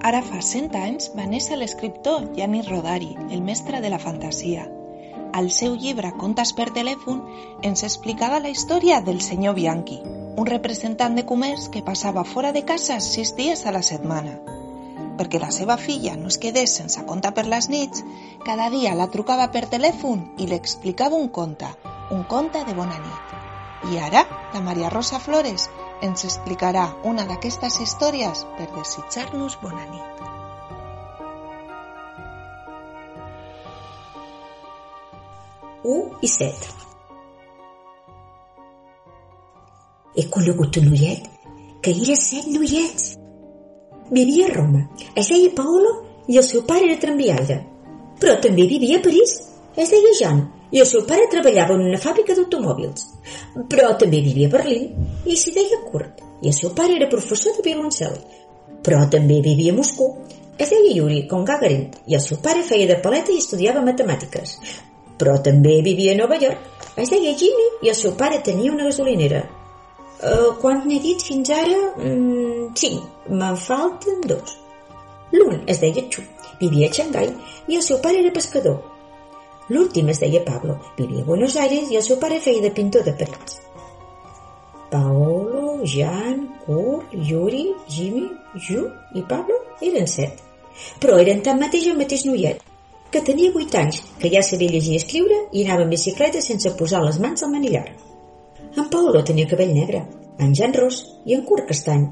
Ara fa 100 anys va néixer l'escriptor Gianni Rodari, el mestre de la fantasia. Al seu llibre Contes per telèfon ens explicava la història del senyor Bianchi, un representant de comerç que passava fora de casa sis dies a la setmana. Perquè la seva filla no es quedés sense conte per les nits, cada dia la trucava per telèfon i li explicava un conte, un conte de bona nit. I ara, la Maria Rosa Flores ens explicarà una d'aquestes històries per desitjar-nos bona nit. U i set. He conegut un noiet que era set noiets. Vivia a Roma. Es deia Paolo i el seu pare era tramviaire. Però també vivia a París. Es deia Jean i el seu pare treballava en una fàbrica d'automòbils. Però també vivia a Berlín i s'hi deia Kurt i el seu pare era professor de violoncel. Però també vivia a Moscou. Es deia Yuri, com Gagarin, i el seu pare feia de paleta i estudiava matemàtiques. Però també vivia a Nova York. Es deia Jimmy i el seu pare tenia una gasolinera. Uh, quant n'he dit fins ara? Mm, cinc. Me'n falten dos. L'un es deia Chu, vivia a Xangai i el seu pare era pescador. L'últim es deia Pablo, vivia a Buenos Aires i el seu pare feia de pintor de parets. Paolo, Jan, Kurt, Yuri, Jimmy, Ju i Pablo eren set. Però eren tanmateix el mateix noiet, que tenia vuit anys, que ja sabia llegir i escriure i anava en bicicleta sense posar les mans al manillar. En Paolo tenia cabell negre, en Jan ros i en Kurt castany,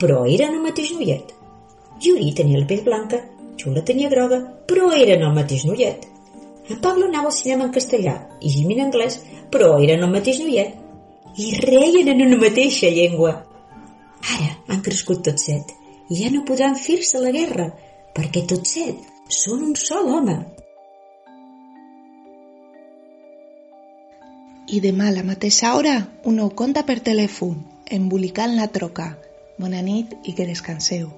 però eren el mateix noiet. Yuri tenia la pell blanca, Xula tenia groga, però eren el mateix noiet. En Pablo anava al cinema en castellà i Jimmy en anglès, però eren el mateix noiet. I reien en una mateixa llengua. Ara han crescut tots set i ja no podran fer-se la guerra, perquè tots set són un sol home. I demà a la mateixa hora, un nou conte per telèfon, embolicant la troca. Bona nit i que descanseu.